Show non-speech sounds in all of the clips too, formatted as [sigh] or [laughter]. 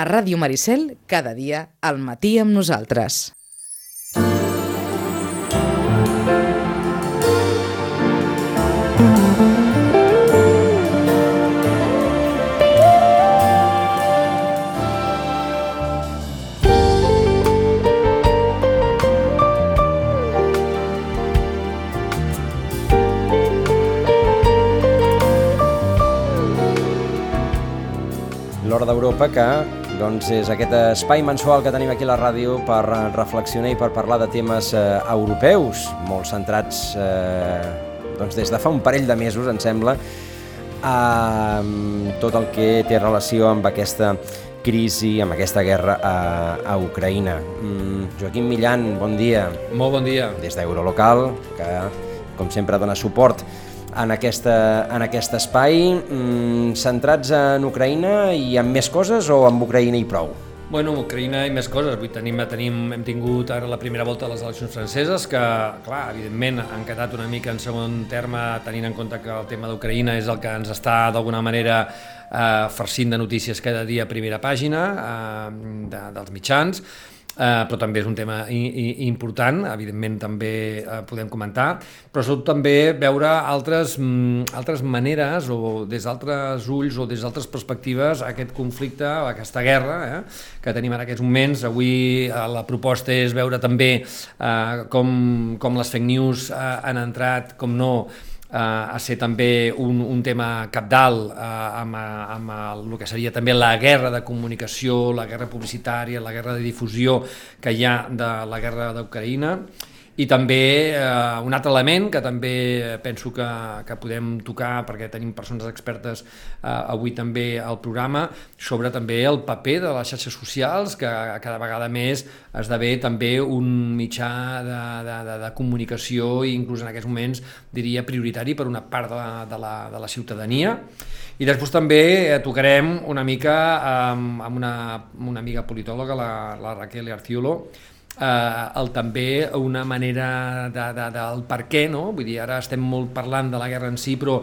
A Ràdio Maricel, cada dia, al matí amb nosaltres. L'Hora d'Europa, que doncs, és aquest espai mensual que tenim aquí a la ràdio per reflexionar i per parlar de temes eh, europeus, molt centrats eh, doncs, des de fa un parell de mesos, em sembla, a tot el que té relació amb aquesta crisi, amb aquesta guerra a, a Ucraïna. Mm, Joaquim Millan, bon dia. Molt bon dia. Des d'Eurolocal, que com sempre dona suport en, aquesta, en aquest espai, mm, centrats en Ucraïna i en més coses o amb Ucraïna i prou? Bueno, Ucraïna i més coses. Vull tenim, tenim, hem tingut ara la primera volta de les eleccions franceses, que, clar, evidentment han quedat una mica en segon terme, tenint en compte que el tema d'Ucraïna és el que ens està, d'alguna manera, eh, farcint de notícies cada dia a primera pàgina eh, de, dels mitjans eh, però també és un tema i, i, important, evidentment també eh, podem comentar, però sobretot també veure altres, mm, altres maneres o des d'altres ulls o des d'altres perspectives aquest conflicte, aquesta guerra eh, que tenim en aquests moments. Avui eh, la proposta és veure també eh, com, com les fake news eh, han entrat, com no, a ser també un, un tema capdalt eh, amb, amb el que seria també la guerra de comunicació, la guerra publicitària, la guerra de difusió que hi ha de la guerra d'Ucraïna i també eh, un altre element que també penso que, que podem tocar perquè tenim persones expertes eh, avui també al programa sobre també el paper de les xarxes socials que cada vegada més esdevé també un mitjà de, de, de, de comunicació i inclús en aquests moments diria prioritari per una part de la, de la, de la ciutadania. I després també eh, tocarem una mica amb, amb una, una amiga politòloga, la, la Raquel Arciolo, eh, el, també una manera de, de, del per què, no? Vull dir, ara estem molt parlant de la guerra en si, però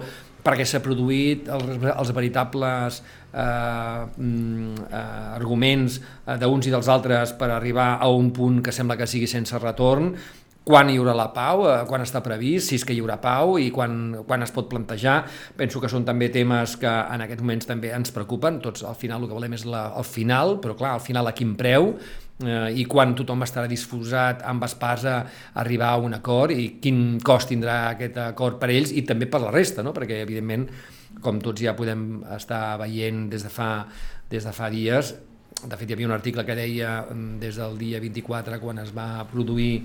perquè s'ha produït els, els veritables eh, mm, eh, arguments eh, d'uns i dels altres per arribar a un punt que sembla que sigui sense retorn, quan hi haurà la pau, eh, quan està previst, si és que hi haurà pau i quan, quan es pot plantejar. Penso que són també temes que en aquests moments també ens preocupen. Tots al final el que volem és la, el final, però clar, al final a quin preu, eh, i quan tothom estarà disposat amb espars a arribar a un acord i quin cost tindrà aquest acord per ells i també per la resta, no? perquè evidentment com tots ja podem estar veient des de fa, des de fa dies, de fet hi havia un article que deia mm, des del dia 24 quan es va produir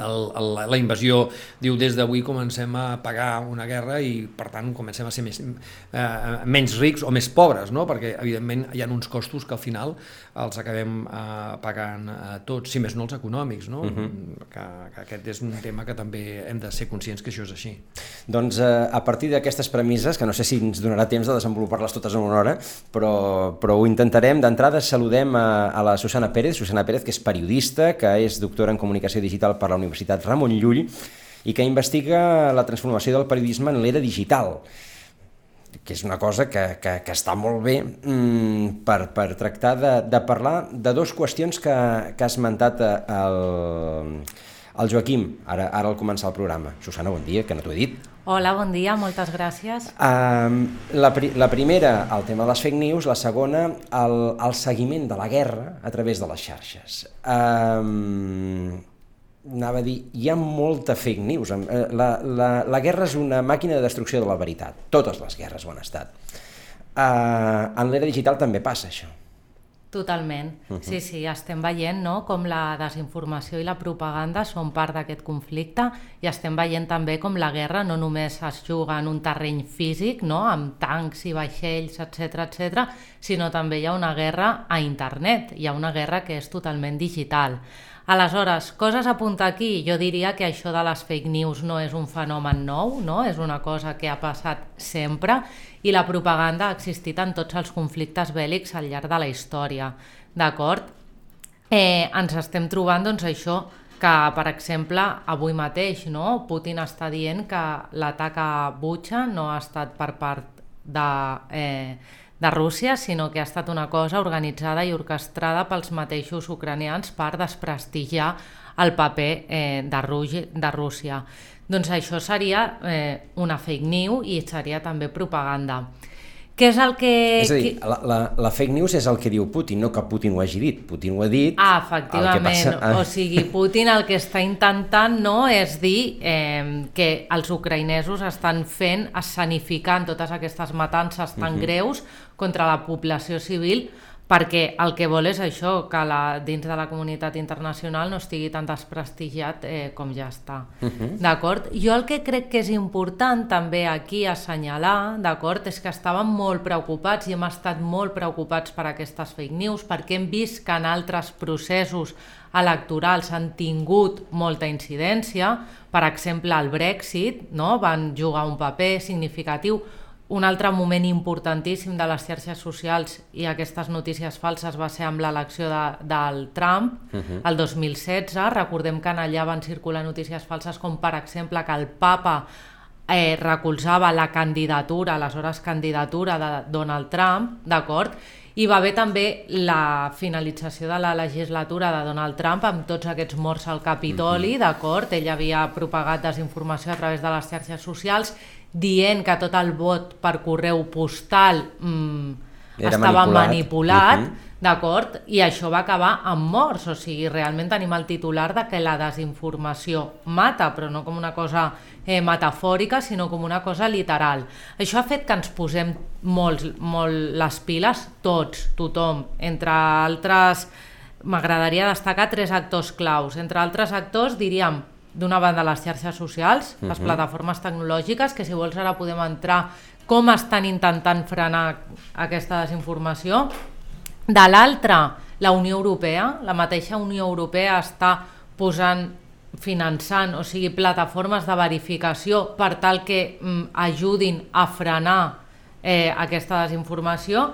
el, el, la invasió diu des d'avui comencem a pagar una guerra i per tant comencem a ser més, eh, menys rics o més pobres, no? perquè evidentment hi ha uns costos que al final els acabem eh, pagant eh, tots, si més no els econòmics, no? Uh mhm. -huh. que, que aquest és un tema que també hem de ser conscients que això és així. Doncs eh, a partir d'aquestes premisses, que no sé si ens donarà temps de desenvolupar-les totes en una hora, però, però ho intentarem. D'entrada saludem a, a la Susana Pérez, Susana Pérez, que és periodista, que és doctora en comunicació digital per la Universitat Ramon Llull i que investiga la transformació del periodisme en l'era digital que és una cosa que, que, que està molt bé mm, per, per tractar de, de parlar de dues qüestions que, que ha esmentat eh, el, el Joaquim, ara, ara al començar el programa. Susana, bon dia, que no t'ho he dit. Hola, bon dia, moltes gràcies. Um, la, pri la primera, el tema de les fake news, la segona, el, el seguiment de la guerra a través de les xarxes. Um, anava a dir, hi ha molta fake news. Eh, la, la, la guerra és una màquina de destrucció de la veritat. Totes les guerres ho han estat. Uh, en l'era digital també passa això. Totalment. Uh -huh. Sí, sí, estem veient no, com la desinformació i la propaganda són part d'aquest conflicte i estem veient també com la guerra no només es juga en un terreny físic, no, amb tancs i vaixells, etc etc, sinó també hi ha una guerra a internet, hi ha una guerra que és totalment digital. Aleshores, coses a apuntar aquí, jo diria que això de les fake news no és un fenomen nou, no? és una cosa que ha passat sempre i la propaganda ha existit en tots els conflictes bèl·lics al llarg de la història, d'acord? Eh, ens estem trobant doncs, això que, per exemple, avui mateix no? Putin està dient que l'atac a Butxa no ha estat per part de, eh, de Rússia, sinó que ha estat una cosa organitzada i orquestrada pels mateixos ucranians per desprestigiar el paper eh, de, Rússia, de Rússia. Doncs això seria eh, una fake news i seria també propaganda. Què és el que... És a dir, la, la, la fake news és el que diu Putin, no que Putin ho hagi dit. Putin ho ha dit... Ah, efectivament. Passa... Ah. O sigui, Putin el que està intentant no és dir eh, que els ucraïnesos estan fent, escenificant totes aquestes matances tan uh mhm. -huh. greus contra la població civil perquè el que vol és això, que la, dins de la comunitat internacional no estigui tan desprestigiat eh, com ja està. Uh -huh. D'acord? Jo el que crec que és important també aquí assenyalar, d'acord, és que estàvem molt preocupats i hem estat molt preocupats per aquestes fake news, perquè hem vist que en altres processos electorals han tingut molta incidència, per exemple el Brexit, no? van jugar un paper significatiu, un altre moment importantíssim de les xarxes socials i aquestes notícies falses va ser amb l'elecció de, del Trump, uh -huh. el 2016. Recordem que en allà van circular notícies falses com, per exemple, que el papa eh, recolzava la candidatura, aleshores candidatura de Donald Trump, d'acord? I va haver també la finalització de la legislatura de Donald Trump amb tots aquests morts al Capitoli, uh -huh. d'acord? Ell havia propagat desinformació a través de les xarxes socials dient que tot el vot per correu postal mm, estava manipulat, manipulat uh -huh. d'acord? I això va acabar amb morts, o sigui, realment tenim el titular de que la desinformació mata, però no com una cosa eh, metafòrica, sinó com una cosa literal. Això ha fet que ens posem molt, molt les piles, tots, tothom, entre altres... M'agradaria destacar tres actors claus. Entre altres actors, diríem, d'una banda les xarxes socials, les uh -huh. plataformes tecnològiques, que si vols ara podem entrar com estan intentant frenar aquesta desinformació. De l'altra, la Unió Europea, la mateixa Unió Europea està posant finançant, o sigui, plataformes de verificació per tal que mm, ajudin a frenar eh, aquesta desinformació.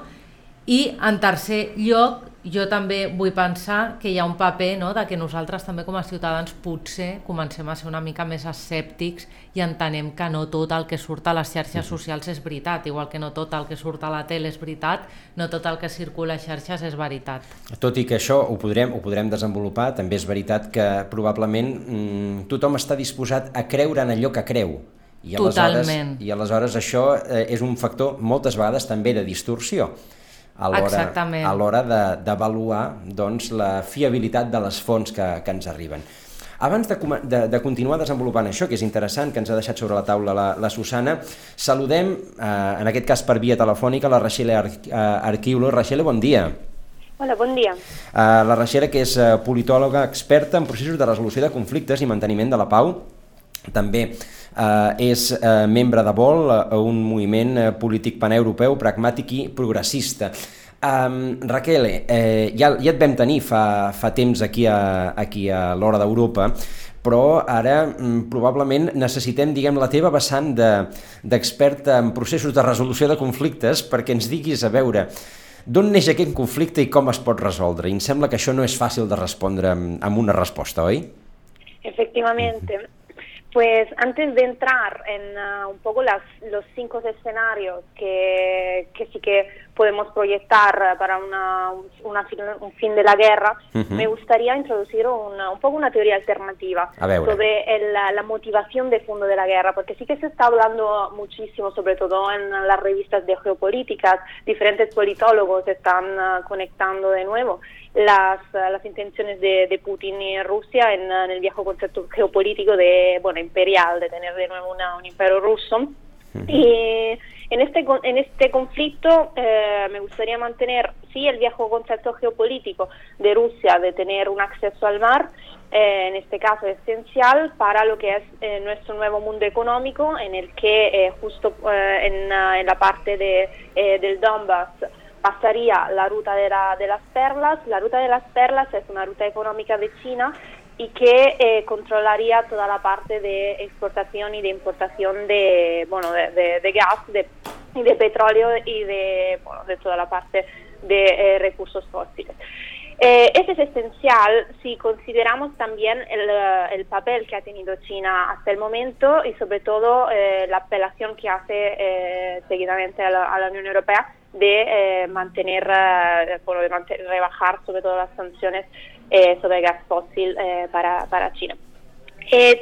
I, en tercer lloc, jo també vull pensar que hi ha un paper no, de que nosaltres també com a ciutadans potser comencem a ser una mica més escèptics i entenem que no tot el que surt a les xarxes socials és veritat, igual que no tot el que surt a la tele és veritat, no tot el que circula a xarxes és veritat. Tot i que això ho podrem, ho podrem desenvolupar, també és veritat que probablement mmm, tothom està disposat a creure en allò que creu. I aleshores, Totalment. I aleshores això eh, és un factor moltes vegades també de distorsió a l'hora d'avaluar de, doncs, la fiabilitat de les fonts que, que ens arriben. Abans de, de, de continuar desenvolupant això, que és interessant, que ens ha deixat sobre la taula la, la Susana, saludem, eh, en aquest cas per via telefònica, la Rachele Ar eh, Arquiulo. Rachele, bon dia. Hola, bon dia. Uh, la Rachele, que és uh, politòloga experta en processos de resolució de conflictes i manteniment de la pau, també uh, és uh, membre de VOL, uh, un moviment polític paneuropeu, pragmàtic i progressista. Um, Raquel, eh, ja, ja et vam tenir fa, fa temps aquí a, aquí a l'Hora d'Europa, però ara mm, probablement necessitem, diguem, la teva vessant d'experta de, en processos de resolució de conflictes perquè ens diguis, a veure, d'on neix aquest conflicte i com es pot resoldre? I em sembla que això no és fàcil de respondre amb, amb una resposta, oi? Efectivamente. Pues antes de entrar en uh, un poco las, los cinco escenarios que, que, sí que podemos proyectar para una, una fin, un fin de la guerra, uh -huh. me gustaría introducir una, un poco una teoría alternativa sobre el, la, la, motivación de fondo de la guerra, porque sí que se está hablando muchísimo, sobre todo en las revistas de geopolíticas, diferentes politólogos están uh, conectando de nuevo las, las intenciones de, de, Putin y Rusia en, en, el viejo concepto geopolítico de, bueno, imperial, de tener de nuevo una, un imperio ruso. Y en este, en este conflicto eh, me gustaría mantener, sí, el viejo concepto geopolítico de Rusia de tener un acceso al mar, eh, en este caso esencial para lo que es eh, nuestro nuevo mundo económico, en el que eh, justo eh, en, en, la parte de, eh, del Donbass pasaría la ruta de, la, de, las perlas. La ruta de las perlas es una ruta económica de China y que eh, controlaría toda la parte de exportación y de importación de, bueno, de, de, de gas de, petróleo y de, bueno, de toda la parte de eh, recursos fósiles. Eh, Eh, eso es esencial si consideramos también el, el, papel que ha tenido China hasta el momento y sobre todo eh, la apelación que hace eh, seguidamente a la, a la, Unión Europea de mantener, bueno, de rebajar sobre todo las sanciones sobre gas fósil para, para China.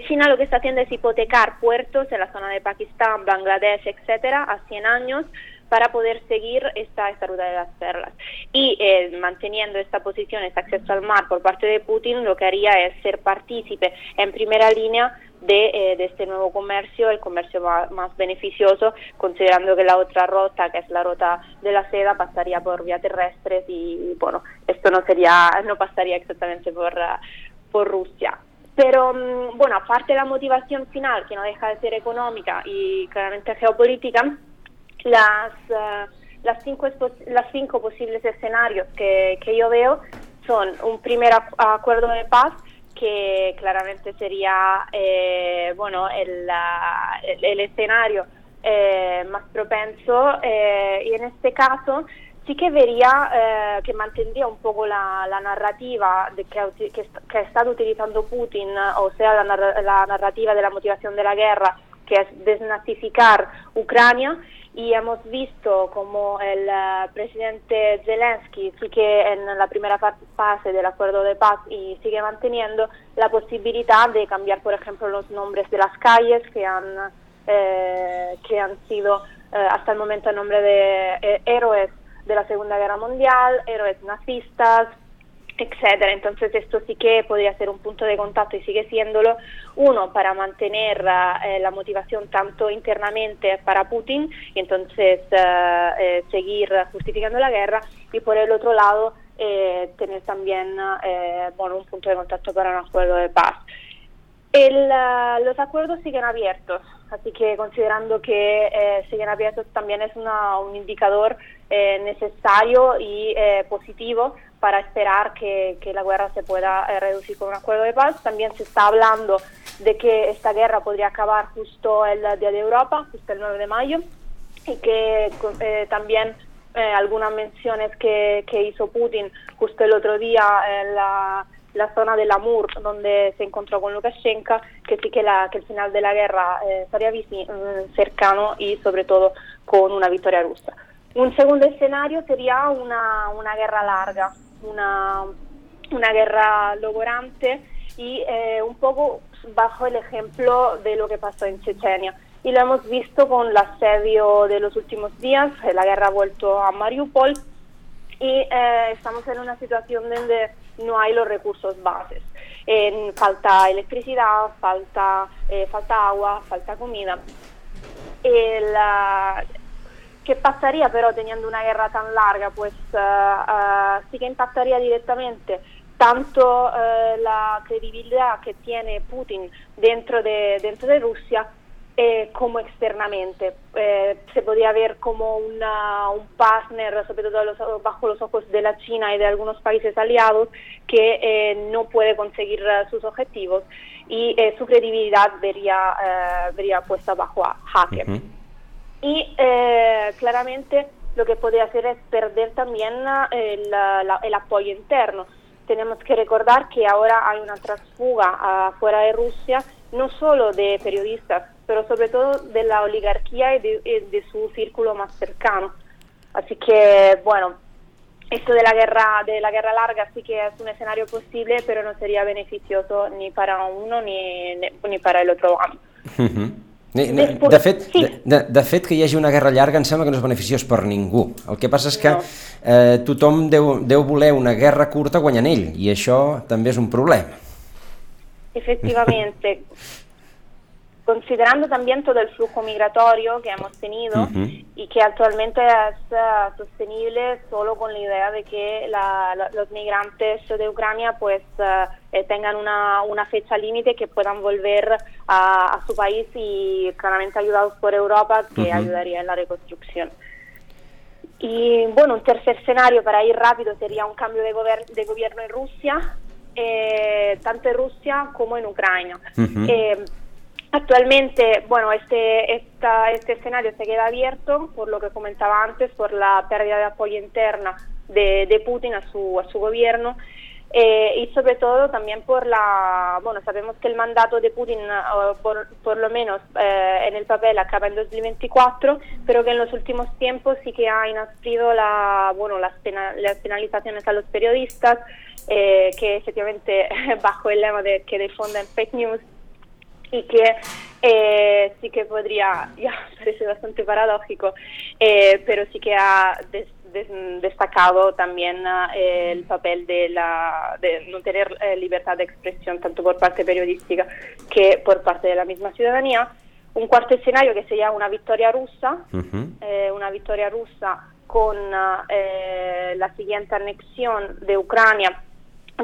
China lo que está haciendo es hipotecar puertos en la zona de Pakistán, Bangladesh, etcétera, a 100 años para poder seguir esta, esta ruta de las perlas. Y eh, manteniendo esta posición, este acceso al mar por parte de Putin, lo que haría es ser partícipe en primera línea de, eh, este nuevo comercio, el comercio más, beneficioso, considerando que la otra ruta, que es la ruta de la seda, pasaría por vía terrestres y, bueno, esto no sería, no pasaría exactamente por, uh, por Rusia. Pero um, bueno, aparte de la motivación final, que no deja de ser económica y claramente geopolítica, las, uh, las, cinco, las cinco posibles escenarios que, que yo veo son un primer acuerdo de paz que claramente sería eh, bueno el, el, el escenario eh, más propenso eh, y en este caso sí que vería eh, que mantendría un poco la, la narrativa de que, que, que, ha estado utilizando Putin, o sea, la, la narrativa de la motivación de la guerra, que es desnazificar Ucrania y hemos visto como el uh, presidente Zelensky sí que en la primera fase del acuerdo de paz y sigue manteniendo la posibilidad de cambiar, por ejemplo, los nombres de las calles que han, eh, que han sido eh, hasta el momento el nombre de eh, héroes de la Segunda Guerra Mundial, héroes nazistas, etcétera. Entonces esto sí que podría ser un punto de contacto y sigue siéndolo, uno, para mantener uh, la motivación tanto internamente para Putin y entonces uh, eh, seguir justificando la guerra y por el otro lado eh, tener también eh, bueno, un punto de contacto para un acuerdo de paz. El, uh, los acuerdos siguen abiertos, así que considerando que siguen abiertos también es una, un indicador necesario y positivo para esperar que, que la guerra se pueda eh, reducir con un acuerdo de paz. También se está hablando de que esta guerra podría acabar justo el Día de Europa, justo el 9 de mayo, y que eh, también eh, algunas menciones que, que, hizo Putin justo el otro día en la, la zona del Amur, donde se encontró con Lukashenko, que sí que, la, que el final de la guerra estaría mm, cercano y sobre todo con una victoria rusa. Un segundo escenario sería una, una guerra larga, una, una guerra logorante y eh, un poco bajo el ejemplo de lo que pasó en Chechenia. Y lo hemos visto con el asedio de los últimos días, la guerra ha vuelto a Mariupol y eh, estamos en una situación donde no hay los recursos bases. Eh, falta electricidad, falta, eh, falta agua, falta comida. El, ¿Qué pasaría pero teniendo una guerra tan larga? Pues uh, uh, sí que impactaría directamente tanto uh, la credibilidad que tiene Putin dentro de, dentro de Rusia eh, como externamente. Se podría ver como una, un partner, sobre todo los, bajo los ojos de la China y de algunos países aliados, que eh, no puede conseguir sus objetivos y su credibilidad vería, vería puesta bajo jaque. Uh -huh y eh, claramente lo que puede hacer es perder también el, la, el, apoyo interno. Tenemos que recordar que ahora hay una transfuga afuera de Rusia, no solo de periodistas, pero sobre todo de la oligarquía y de, de su círculo más cercano. Así que, bueno, esto de la guerra de la guerra larga sí que es un escenario posible, pero no sería beneficioso ni para uno ni, ni para el otro -huh. De fet, sí. de, de fet, que hi hagi una guerra llarga em sembla que no és beneficiós per ningú. El que passa és que no. eh, tothom deu, deu voler una guerra curta guanyant ell, i això també és un problema. Efectivamente. [laughs] considerando también todo el flujo migratorio que hemos tenido uh -huh. y que actualmente es uh, sostenible solo con la idea de que la, la, los migrantes de Ucrania pues uh, eh, tengan una, una fecha límite que puedan volver a, su país y claramente ayudados por Europa que uh -huh. ayudaría en la reconstrucción. Y bueno, un tercer escenario para ir rápido sería un cambio de, gober de gobierno en Rusia, eh, tanto en Rusia como en Ucrania. -huh. eh, Actualmente, bueno, este, esta, este escenario se queda abierto, por lo que comentaba antes, por la pérdida de apoyo interna de, de Putin a su, a su gobierno eh, y sobre todo también por la, bueno, sabemos que el mandato de Putin, uh, por, por, lo menos eh, en el papel, acaba en 2024, pero que en los últimos tiempos sí que ha inasprido la, bueno, las, pena, las penalizaciones a los periodistas, eh, que efectivamente [laughs] bajo el lema de que difunden fake news y que eh, sí que podría, [laughs] ya parece bastante paradójico, eh, pero sí que ha des, des, destacado también eh, el papel de, la, de no tener eh, libertad de expresión tanto por parte periodística que por parte de la misma ciudadanía. Un cuarto escenario que sería una victoria rusa, uh -huh. una victoria rusa con la siguiente anexión de Ucrania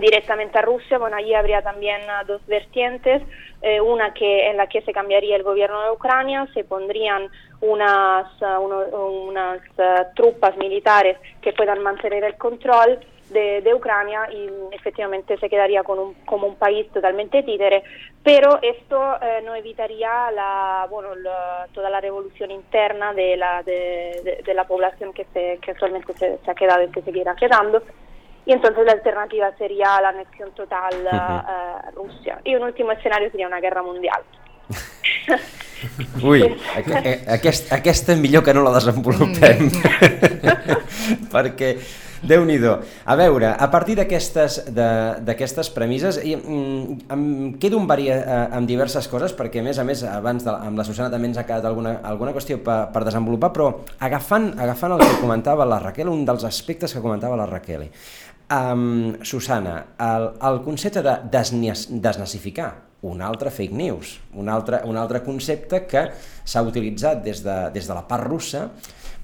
directamente a Rusia, bueno, allí habría también uh, dos vertientes, eh, una que en la que se cambiaría el gobierno de Ucrania, se pondrían unas, uno, unas uh, tropas militares que puedan mantener el control de, Ucrania y efectivamente se quedaría con un, como un país totalmente títere, pero esto eh, no evitaría la, bueno, toda la revolución interna de la, de, de, de la población que, se, que actualmente se, se ha quedado y que seguirá quedando y entonces la alternativa sería la anexión total uh -huh. a Rusia. Y un último escenario sería una guerra mundial. Ui, aquest, aquesta millor que no la desenvolupem, [laughs] perquè déu nhi A veure, a partir d'aquestes premisses, i, mm, em quedo amb, varia, amb diverses coses, perquè a més a més, abans de, amb la Susana també ens ha quedat alguna, alguna qüestió per, per desenvolupar, però agafant, agafant el que comentava la Raquel, un dels aspectes que comentava la Raquel, Um, Susana, el, el concepte de desnazificar, un altre fake news, un altre, un altre concepte que s'ha utilitzat des de, des de la part russa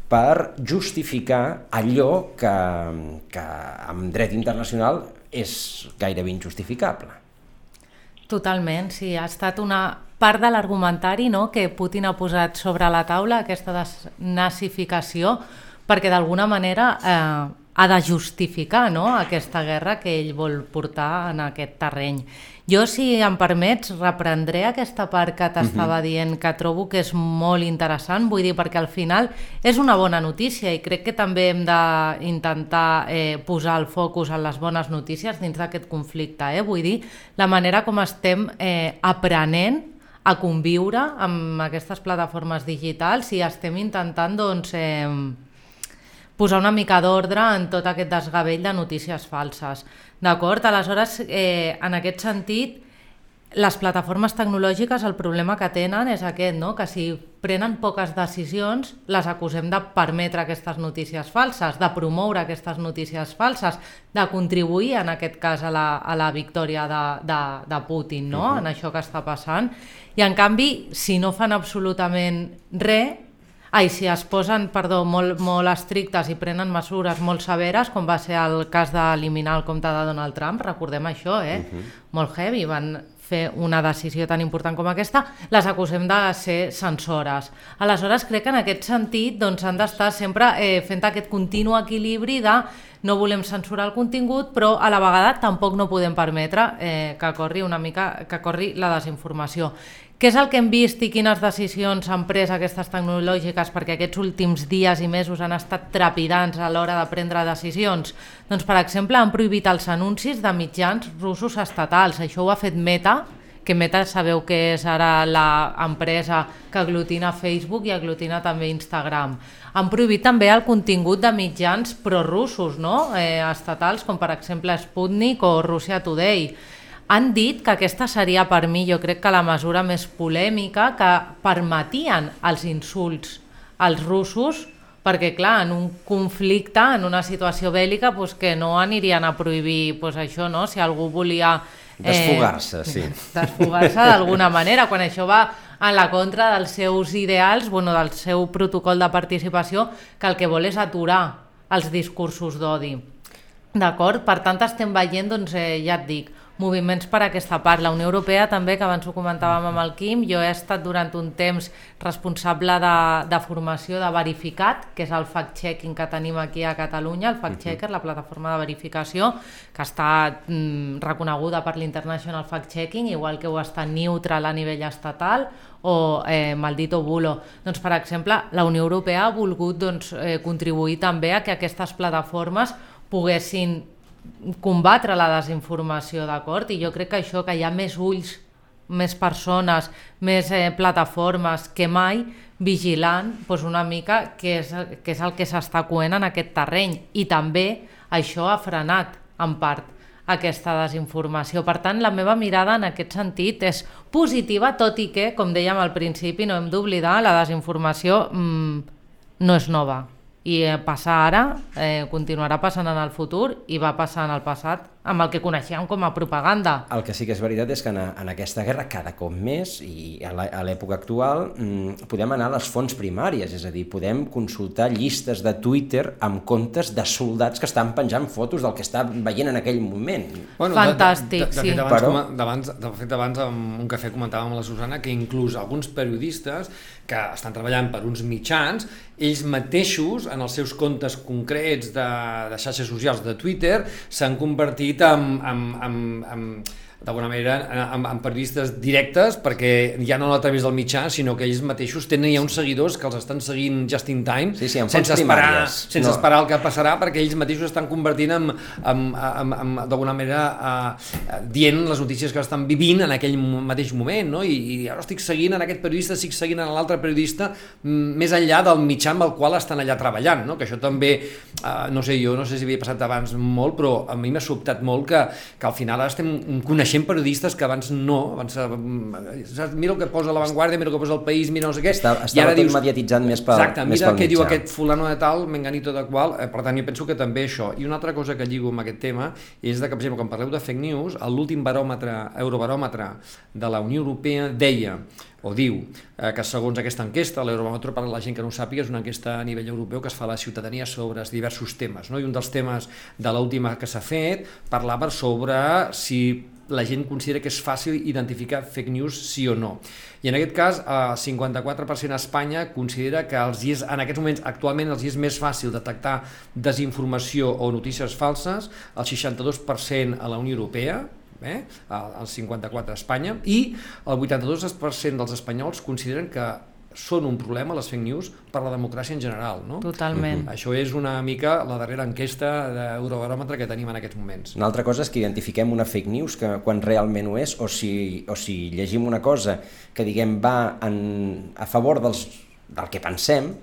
per justificar allò que, que amb dret internacional és gairebé injustificable. Totalment, sí, ha estat una part de l'argumentari no, que Putin ha posat sobre la taula, aquesta desnazificació, perquè d'alguna manera eh, ha de justificar no? aquesta guerra que ell vol portar en aquest terreny. Jo, si em permets, reprendré aquesta part que t'estava uh -huh. dient, que trobo que és molt interessant, vull dir, perquè al final és una bona notícia i crec que també hem d'intentar eh, posar el focus en les bones notícies dins d'aquest conflicte. Eh? Vull dir, la manera com estem eh, aprenent a conviure amb aquestes plataformes digitals i estem intentant, doncs, eh, posar una mica d'ordre en tot aquest desgavell de notícies falses. D'acord? Aleshores, eh, en aquest sentit, les plataformes tecnològiques el problema que tenen és aquest, no? que si prenen poques decisions les acusem de permetre aquestes notícies falses, de promoure aquestes notícies falses, de contribuir en aquest cas a la, a la victòria de, de, de Putin, no? Uh -huh. en això que està passant. I en canvi, si no fan absolutament res, Ai, si es posen, perdó, molt, molt estrictes i prenen mesures molt severes, com va ser el cas d'eliminar el compte de Donald Trump, recordem això, eh? Uh -huh. Molt heavy, van fer una decisió tan important com aquesta, les acusem de ser censores. Aleshores, crec que en aquest sentit doncs, han d'estar sempre eh, fent aquest continu equilibri de no volem censurar el contingut, però a la vegada tampoc no podem permetre eh, que corri una mica que corri la desinformació. Què és el que hem vist i quines decisions han pres aquestes tecnològiques perquè aquests últims dies i mesos han estat trepidants a l'hora de prendre decisions? Doncs, per exemple, han prohibit els anuncis de mitjans russos estatals. Això ho ha fet Meta, que Meta sabeu que és ara l'empresa que aglutina Facebook i aglutina també Instagram. Han prohibit també el contingut de mitjans prorussos, no? eh, estatals, com per exemple Sputnik o Russia Today. Han dit que aquesta seria per mi, jo crec que la mesura més polèmica, que permetien els insults als russos, perquè clar, en un conflicte, en una situació bèl·lica, pues, que no anirien a prohibir pues, això, no? si algú volia... Eh, desfogar-se, sí. [laughs] Desfogar-se d'alguna manera, quan això va en la contra dels seus ideals, bueno, del seu protocol de participació, que el que vol és aturar els discursos d'odi. D'acord? Per tant, estem veient, doncs, eh, ja et dic, moviments per aquesta part. La Unió Europea també, que abans ho comentàvem amb el Quim, jo he estat durant un temps responsable de, de formació de verificat, que és el fact-checking que tenim aquí a Catalunya, el fact-checker, la plataforma de verificació, que està mm, reconeguda per l'International Fact-Checking, igual que ho està neutral a nivell estatal, o eh, Maldito Bulo. Doncs, per exemple, la Unió Europea ha volgut doncs, eh, contribuir també a que aquestes plataformes poguessin combatre la desinformació, d'acord? I jo crec que això, que hi ha més ulls, més persones, més eh, plataformes que mai vigilant doncs una mica què és, què és el que s'està coent en aquest terreny. I també això ha frenat, en part, aquesta desinformació. Per tant, la meva mirada en aquest sentit és positiva, tot i que, com dèiem al principi, no hem d'oblidar, la desinformació mmm, no és nova i eh, passa ara, eh, continuarà passant en el futur i va passar en el passat amb el que coneixíem com a propaganda. El que sí que és veritat és que en, en aquesta guerra cada cop més i a l'època actual mm, podem anar a les fonts primàries, és a dir, podem consultar llistes de Twitter amb comptes de soldats que estan penjant fotos del que està veient en aquell moment. Bueno, Fantàstic, de, de, de, sí. De fet, abans, Però... abans, de fet, abans amb un cafè comentàvem amb la Susana que inclús alguns periodistes que estan treballant per uns mitjans, ells mateixos, en els seus comptes concrets de, de xarxes socials de Twitter, s'han convertit en, en, en, en d'alguna manera amb, amb periodistes directes perquè ja no a través del mitjà sinó que ells mateixos tenen ja uns seguidors que els estan seguint just in time sí, sí, sense, esperar, sense no. esperar el que passarà perquè ells mateixos estan convertint en, en, en, en d'alguna manera uh, dient les notícies que estan vivint en aquell mateix moment no? I, i ara estic seguint en aquest periodista estic seguint en l'altre periodista més enllà del mitjà amb el qual estan allà treballant no? que això també, uh, no sé jo no sé si havia passat abans molt però a mi m'ha sobtat molt que, que al final estem coneixent coneixem periodistes que abans no, abans, eh, saps, mira el que posa La Vanguardia, mira el que posa El País, mira no sé què, estava, estava i ara dius, mediatitzant més pel Exacte, més mira pel què diu aquest fulano de tal, menganito de qual, eh, per tant jo penso que també això. I una altra cosa que lligo amb aquest tema és de que, per exemple, quan parleu de fake news, l'últim baròmetre, eurobaròmetre de la Unió Europea deia o diu eh, que segons aquesta enquesta, l'Eurobarometro per a la gent que no ho sàpiga, és una enquesta a nivell europeu que es fa a la ciutadania sobre diversos temes. No? I un dels temes de l'última que s'ha fet parlava sobre si la gent considera que és fàcil identificar fake news sí o no. I en aquest cas, el 54% a Espanya considera que els dies, en aquests moments, actualment, els és més fàcil detectar desinformació o notícies falses, el 62% a la Unió Europea, eh? el 54% a Espanya, i el 82% dels espanyols consideren que són un problema, les fake news, per la democràcia en general. No? Totalment. Uh -huh. Això és una mica la darrera enquesta d'Eurobaròmetre que tenim en aquests moments. Una altra cosa és que identifiquem una fake news que quan realment ho és, o si, o si llegim una cosa que diguem va en, a favor dels, del que pensem,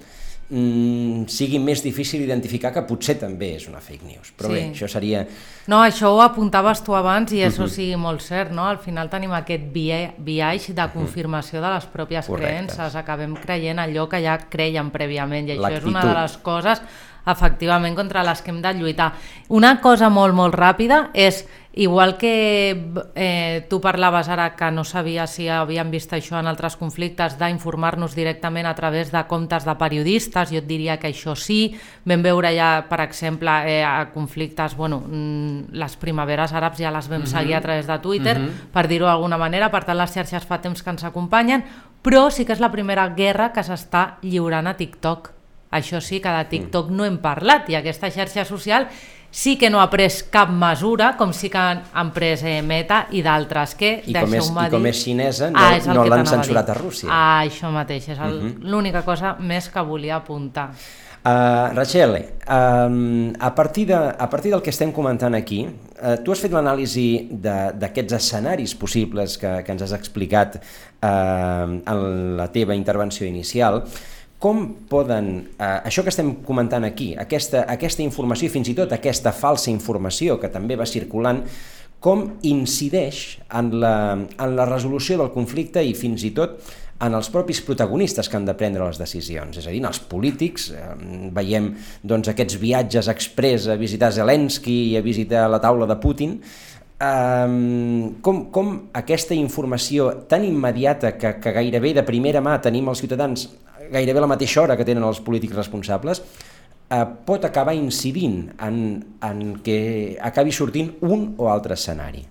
mm, sigui més difícil identificar que potser també és una fake news. Però sí. bé, això seria... No, això ho apuntaves tu abans i això uh -huh. sí, molt cert, no? Al final tenim aquest viatge de confirmació de les pròpies Correcte. creences, acabem creient allò que ja creien prèviament i això és una de les coses efectivament contra les que hem de lluitar. Una cosa molt, molt ràpida és Igual que eh, tu parlaves ara que no sabia si havíem vist això en altres conflictes, d'informar-nos directament a través de comptes de periodistes, jo et diria que això sí. Vam veure ja, per exemple, eh, a conflictes, bueno, mm, les primaveres àrabs ja les vam uh -huh. seguir a través de Twitter, uh -huh. per dir-ho d'alguna manera, per tant les xarxes fa temps que ens acompanyen, però sí que és la primera guerra que s'està lliurant a TikTok. Això sí, que de TikTok no hem parlat, i aquesta xarxa social sí que no ha pres cap mesura, com sí que han pres eh, Meta i d'altres que, I com, és, I com és xinesa, no, ah, no l'han censurat a, Rússia. Ah, això mateix, és uh -huh. l'única cosa més que volia apuntar. Uh, Rachel, um, a, partir de, a partir del que estem comentant aquí, uh, tu has fet l'anàlisi d'aquests escenaris possibles que, que ens has explicat uh, en la teva intervenció inicial, com poden, eh, això que estem comentant aquí, aquesta, aquesta informació fins i tot aquesta falsa informació que també va circulant, com incideix en la, en la resolució del conflicte i fins i tot en els propis protagonistes que han de prendre les decisions, és a dir, en els polítics, eh, veiem doncs, aquests viatges express a visitar Zelensky i a visitar la taula de Putin, eh, com, com aquesta informació tan immediata que, que gairebé de primera mà tenim els ciutadans gairebé la mateixa hora que tenen els polítics responsables, eh, pot acabar incidint en, en que acabi sortint un o altre escenari.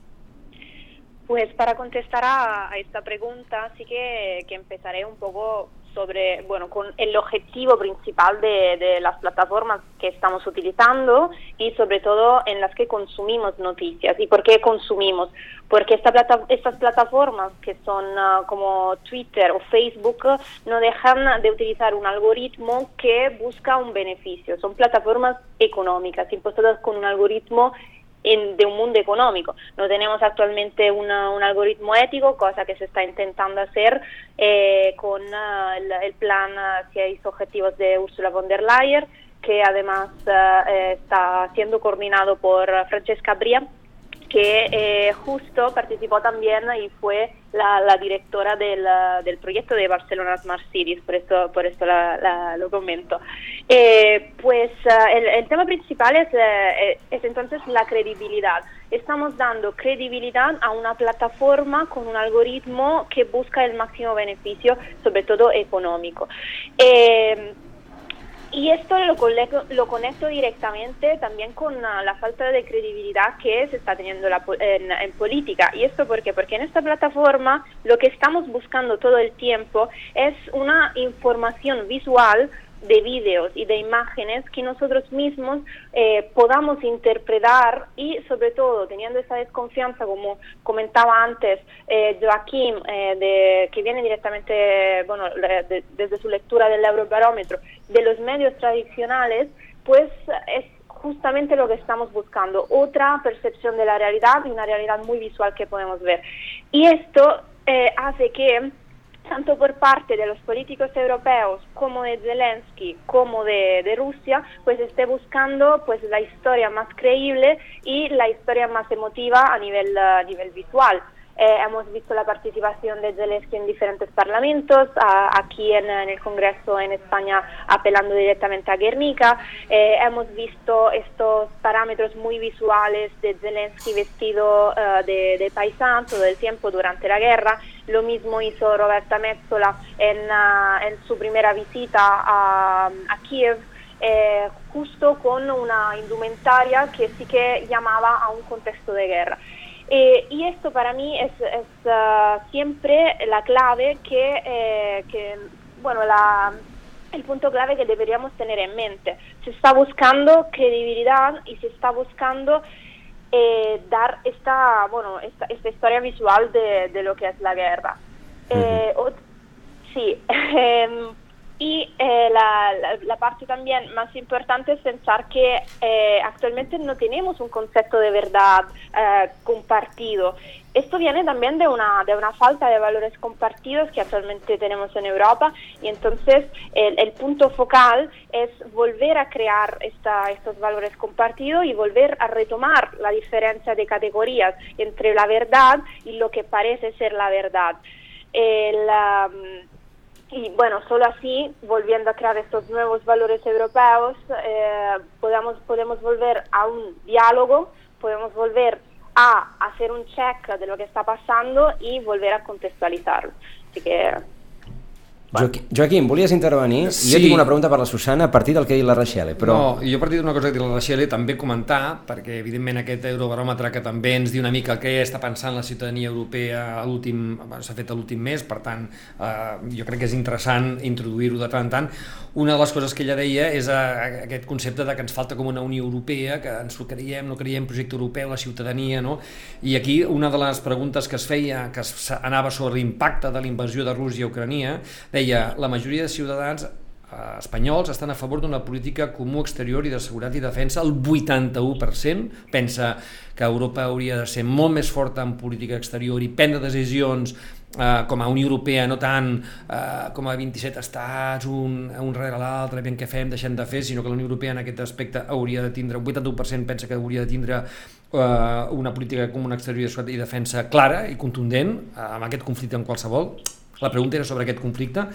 Pues para contestar a, a esta pregunta, sí que, que empezaré un poco sobre, bueno, con el objetivo principal de, de, las plataformas que estamos utilizando y sobre todo en las que consumimos noticias. ¿Y por qué consumimos? Porque esta plata, estas plataformas que son uh, como Twitter o Facebook no dejan de utilizar un algoritmo que busca un beneficio. Son plataformas económicas impuestas con un algoritmo en, de un mundo económico. No tenemos actualmente una, un algoritmo ético, cosa que se está intentando hacer eh, con uh, el, plan uh, seis objetivos de Ursula von der Leyen, que además uh, está siendo coordinado por Francesca Bria que eh, justo participó también y fue la, la directora del, del, proyecto de Barcelona Smart Cities, por esto, por esto la, la, lo comento. Eh, pues uh, el, el, tema principal es, eh, es entonces la credibilidad. Estamos dando credibilidad a una plataforma con un algoritmo que busca el máximo beneficio, sobre todo económico. Y esto lo conecto, lo conecto, directamente también con uh, la falta de credibilidad que se está teniendo la, en, en, política. ¿Y esto por qué? Porque en esta plataforma lo que estamos buscando todo el tiempo es una información visual de vídeos y de imágenes que nosotros mismos eh, podamos interpretar y sobre todo teniendo esa desconfianza como comentaba antes eh, Joaquín eh, de, que viene directamente bueno de, desde su lectura del Eurobarómetro de los medios tradicionales pues es justamente lo que estamos buscando otra percepción de la realidad y una realidad muy visual que podemos ver. Y esto hace que tanto por parte de los políticos europeos como de Zelensky como de, Rusia, pues esté buscando pues la historia más creíble y la historia más emotiva a nivel, a nivel visual. Eh, hemos visto la participación de Zelensky en diferentes parlamentos, a, aquí en, en, el Congreso en España apelando directamente a Guernica. Eh, hemos visto estos parámetros muy visuales de Zelensky vestido uh, de, de paisano todo el tiempo durante la guerra. Lo mismo hizo Roberta Metzola en, uh, en su primera visita a, Kiev. Justo con una indumentaria que sí que llamaba a un contexto de guerra. Eh, y esto para mí es, es uh, siempre la clave que, eh, que bueno, la, el punto clave que deberíamos tener en mente. Se está buscando credibilidad y se está buscando eh, dar esta, bueno, esta, esta, historia visual de, de, lo que es la guerra. Uh -huh. sí, [laughs] em, y eh, la, la, parte también más importante es pensar que eh, actualmente no tenemos un concepto de verdad eh, compartido. Esto viene también de una, de una falta de valores compartidos que actualmente tenemos en Europa y entonces el, el punto focal es volver a crear esta, estos valores compartidos y volver a retomar la diferencia de categorías entre la verdad y lo que parece ser la verdad. El, um, y bueno, solo así, volviendo a crear estos nuevos valores europeos, eh, podamos, podemos volver a un diálogo, podemos volver a hacer un check de lo que está pasando y volver a contextualizarlo. Así que Joaquim, Joaquim, volies intervenir? Sí. Jo tinc una pregunta per la Susana a partir del que ha dit la Rachele, però... No, jo a partir d'una cosa que ha dit la Rachele també comentar, perquè evidentment aquest eurobaròmetre que també ens diu una mica què està pensant la ciutadania europea s'ha fet a l'últim mes, per tant eh, jo crec que és interessant introduir-ho de tant en tant. Una de les coses que ella deia és a, a aquest concepte de que ens falta com una Unió Europea, que ens ho creiem, no creiem projecte europeu, la ciutadania, no? I aquí una de les preguntes que es feia, que es anava sobre l'impacte de la invasió de Rússia a Ucrania, deia deia la majoria de ciutadans eh, espanyols estan a favor d'una política comú exterior i de seguretat i defensa, el 81% pensa que Europa hauria de ser molt més forta en política exterior i prendre decisions eh, com a Unió Europea, no tant eh, com a 27 estats, un, un rere l'altre, ben què fem, deixem de fer, sinó que la Unió Europea en aquest aspecte hauria de tindre, un 81% pensa que hauria de tindre eh, una política comuna exterior i defensa clara i contundent eh, amb aquest conflicte en qualsevol la pregunta era sobre aquest conflicte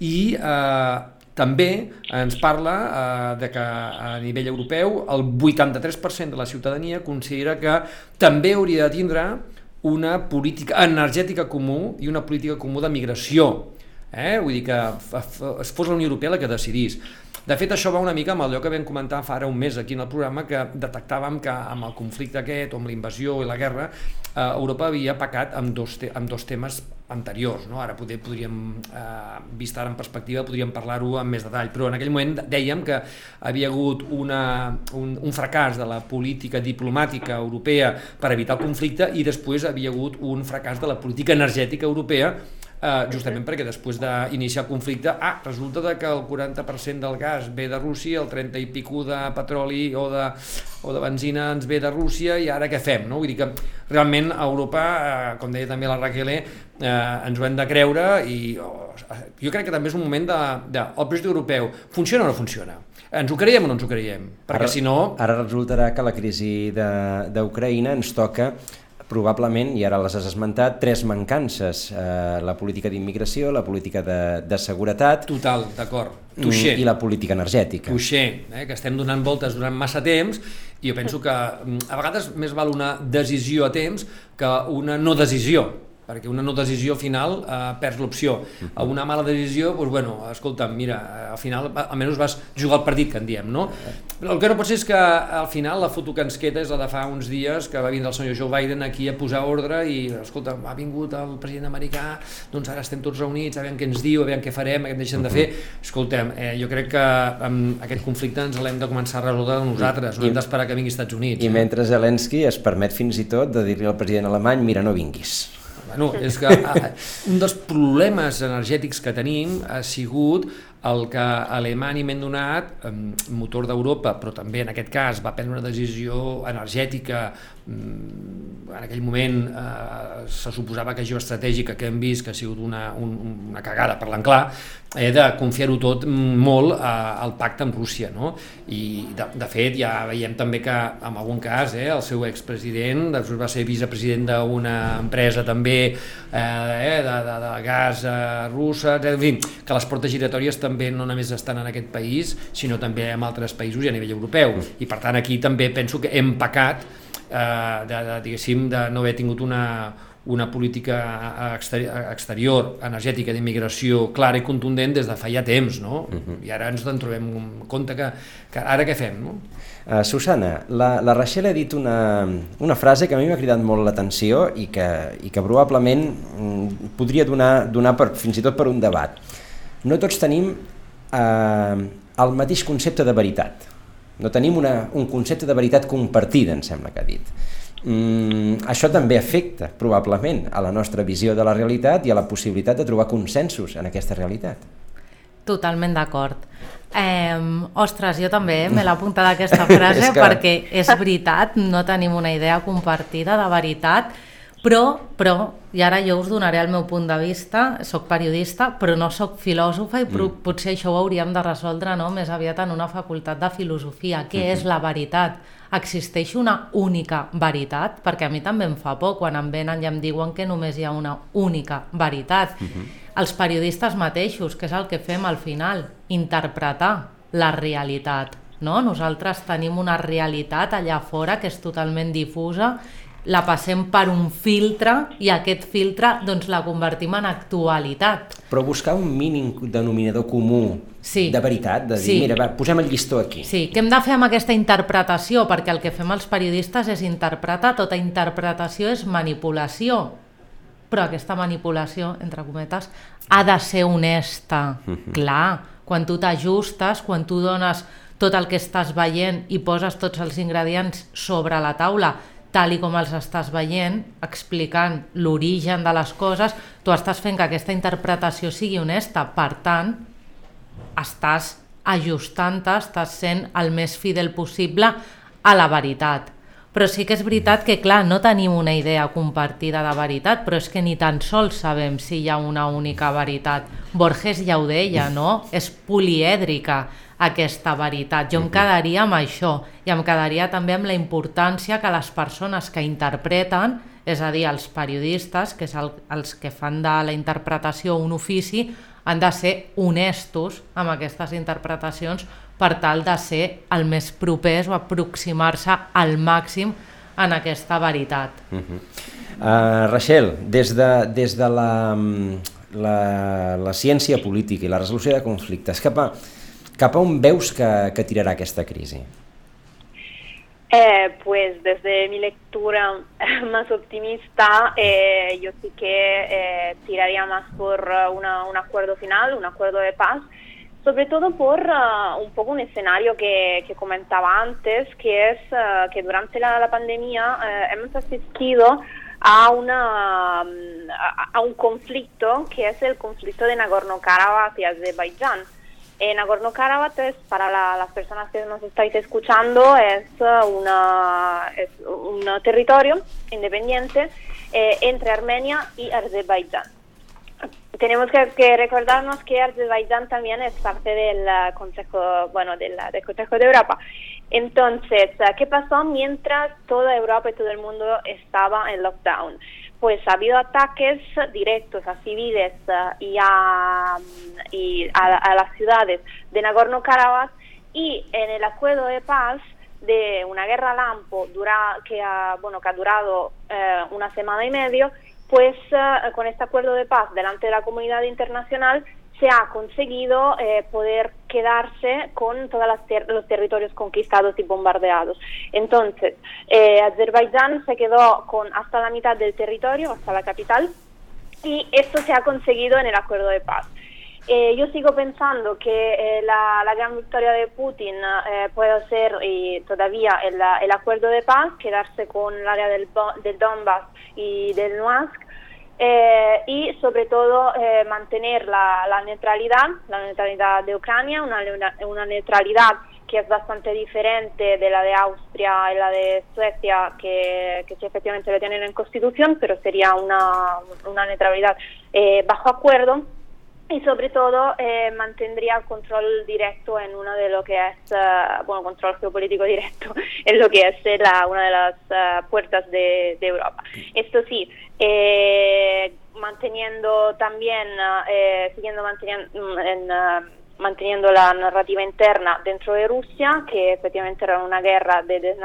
i eh, també ens parla eh, de que a nivell europeu el 83% de la ciutadania considera que també hauria de tindre una política energètica comú i una política comú de migració. Eh? Vull dir que es fos la Unió Europea la que decidís. De fet, això va una mica amb allò que vam comentar fa ara un mes aquí en el programa, que detectàvem que amb el conflicte aquest, o amb la invasió i la guerra, eh, Europa havia pecat amb dos, te amb dos temes anteriors. No? Ara poder, podríem, eh, vist ara en perspectiva, podríem parlar-ho amb més detall, però en aquell moment dèiem que havia hagut una, un, un fracàs de la política diplomàtica europea per evitar el conflicte i després havia hagut un fracàs de la política energètica europea eh, justament perquè després d'iniciar el conflicte, ah, resulta de que el 40% del gas ve de Rússia, el 30 i pico de petroli o de, o de benzina ens ve de Rússia i ara què fem? No? Vull dir que realment a Europa, eh, com deia també la Raquel, eh, ens ho hem de creure i oh, jo crec que també és un moment de, de el projecte europeu funciona o no funciona? ens ho creiem o no ens ho creiem? Perquè ara, si no... Ara resultarà que la crisi d'Ucraïna ens toca probablement, i ara les has esmentat, tres mancances. Eh, la política d'immigració, la política de, de seguretat... Total, d'acord. Tuixer. I la política energètica. Tuixer, eh, que estem donant voltes durant massa temps i jo penso que mm, a vegades més val una decisió a temps que una no decisió perquè una no decisió final eh, perds l'opció. A una mala decisió, doncs, bueno, escolta, mira, al final almenys vas jugar al partit que en diem, no? El que no pot ser és que al final la foto que ens queda és la de fa uns dies que va vindre el senyor Joe Biden aquí a posar ordre i, escolta, ha vingut el president americà, doncs ara estem tots reunits, a veure què ens diu, a veure què farem, què deixen de fer. Escoltem, eh, jo crec que amb aquest conflicte ens l'hem de començar a resoldre nosaltres, no I, hem d'esperar que vingui als Estats Units. I eh? mentre Zelensky es permet fins i tot de dir-li al president alemany, mira, no vinguis. Bueno, és que eh, un dels problemes energètics que tenim ha sigut el que Alemanya m'hem donat, motor d'Europa, però també en aquest cas va prendre una decisió energètica, mm, en aquell moment eh, se suposava que geoestratègica que hem vist que ha sigut una, un, una cagada, parlant clar, eh, de confiar-ho tot molt eh, al pacte amb Rússia. No? I de, de fet ja veiem també que en algun cas eh, el seu expresident després va ser vicepresident d'una empresa també eh, de, de, de gas eh, russa, en fi, que les portes giratòries també també no només estan en aquest país, sinó també en altres països i a nivell europeu. Mm. I per tant aquí també penso que hem pecat eh, de, de, diguéssim, de no haver tingut una, una política exterior, exterior energètica d'immigració clara i contundent des de fa ja temps, no? Uh -huh. I ara ens en trobem un compte que, que ara què fem, no? Uh, Susana, la, la Rachel ha dit una, una frase que a mi m'ha cridat molt l'atenció i, que, i que probablement mm, podria donar, donar per, fins i tot per un debat no tots tenim eh, el mateix concepte de veritat. No tenim una, un concepte de veritat compartida, em sembla que ha dit. Mm, això també afecta, probablement, a la nostra visió de la realitat i a la possibilitat de trobar consensos en aquesta realitat. Totalment d'acord. Eh, ostres, jo també me l'he [laughs] apuntat aquesta frase és que... perquè és veritat, no tenim una idea compartida de veritat però, però, i ara jo us donaré el meu punt de vista, sóc periodista, però no sóc filòsofa i mm. potser això ho hauríem de resoldre no? més aviat en una facultat de filosofia. Què mm -hmm. és la veritat? Existeix una única veritat? Perquè a mi també em fa por quan em venen i em diuen que només hi ha una única veritat. Mm -hmm. Els periodistes mateixos, que és el que fem al final, interpretar la realitat. No? Nosaltres tenim una realitat allà fora que és totalment difusa la passem per un filtre i aquest filtre doncs, la convertim en actualitat. Però buscar un mínim denominador comú sí. de veritat, de dir, sí. mira, va, posem el llistó aquí. Sí, què hem de fer amb aquesta interpretació? Perquè el que fem els periodistes és interpretar, tota interpretació és manipulació, però aquesta manipulació, entre cometes, ha de ser honesta. Mm -hmm. Clar, quan tu t'ajustes, quan tu dones tot el que estàs veient i poses tots els ingredients sobre la taula tal i com els estàs veient, explicant l'origen de les coses, tu estàs fent que aquesta interpretació sigui honesta. Per tant, estàs ajustant-te, estàs sent el més fidel possible a la veritat. Però sí que és veritat que, clar, no tenim una idea compartida de veritat, però és que ni tan sols sabem si hi ha una única veritat. Borges ja ho deia, no? És polièdrica aquesta veritat. Jo em quedaria amb això i em quedaria també amb la importància que les persones que interpreten, és a dir, els periodistes, que és el, els que fan de la interpretació un ofici, han de ser honestos amb aquestes interpretacions per tal de ser el més propers o aproximar-se al màxim en aquesta veritat. Uh -huh. uh, Rachel, des de, des de la, la, la ciència política i la resolució de conflictes cap a cap a on veus que, que tirarà aquesta crisi? Eh, pues desde mi lectura [laughs] más optimista, eh, yo sí que eh, tiraría más por una, un acuerdo final, un acuerdo de paz, sobre todo por uh, un poco un escenario que, comentaba antes, que es uh, que durante la, pandemia uh, hemos asistido a, una, a, a, un conflicto que es el conflicto de Nagorno-Karabakh y Azerbaiyán. Nagorno-Karabakh es, para la, las personas que nos estáis escuchando, es, una, es un territorio independiente eh, entre Armenia y Azerbaiyán tenemos que, que, recordarnos que Azerbaiyán también es parte del Consejo, bueno, del, del Consejo de Europa. Entonces, ¿qué pasó mientras toda Europa y todo el mundo estaba en lockdown? Pues ha habido ataques directos a civiles y a, y a, las ciudades de Nagorno-Karabakh y en el acuerdo de paz de una guerra lampo dura, que, ha, bueno, que ha durado eh, una semana y medio, pues uh, con este acuerdo de paz delante de la comunidad internacional se ha conseguido eh, poder quedarse con todos ter los territorios conquistados y bombardeados. Entonces, eh, Azerbaiyán se quedó con hasta la mitad del territorio, hasta la capital, y esto se ha conseguido en el acuerdo de paz. Eh, yo sigo pensando que eh, la, la, gran victoria de Putin puede ser todavía el, el, acuerdo de paz, quedarse con el área del, del Donbass y del Luhansk, eh, y sobre todo eh, mantener la, la, neutralidad, la neutralidad de Ucrania, una, una, neutralidad que es bastante diferente de la de Austria y la de Suecia, que, que sí efectivamente lo tienen en constitución, pero sería una, una neutralidad eh, bajo acuerdo y sobre todo eh, mantendría control directo en uno de lo que es, uh, bueno, control geopolítico directo [laughs] en lo que es la, una de las uh, puertas de, de, Europa. Esto sí, eh, manteniendo también, uh, siguiendo manteniendo mm, en manteniendo la narrativa interna dentro de Rusia, que efectivamente era una guerra de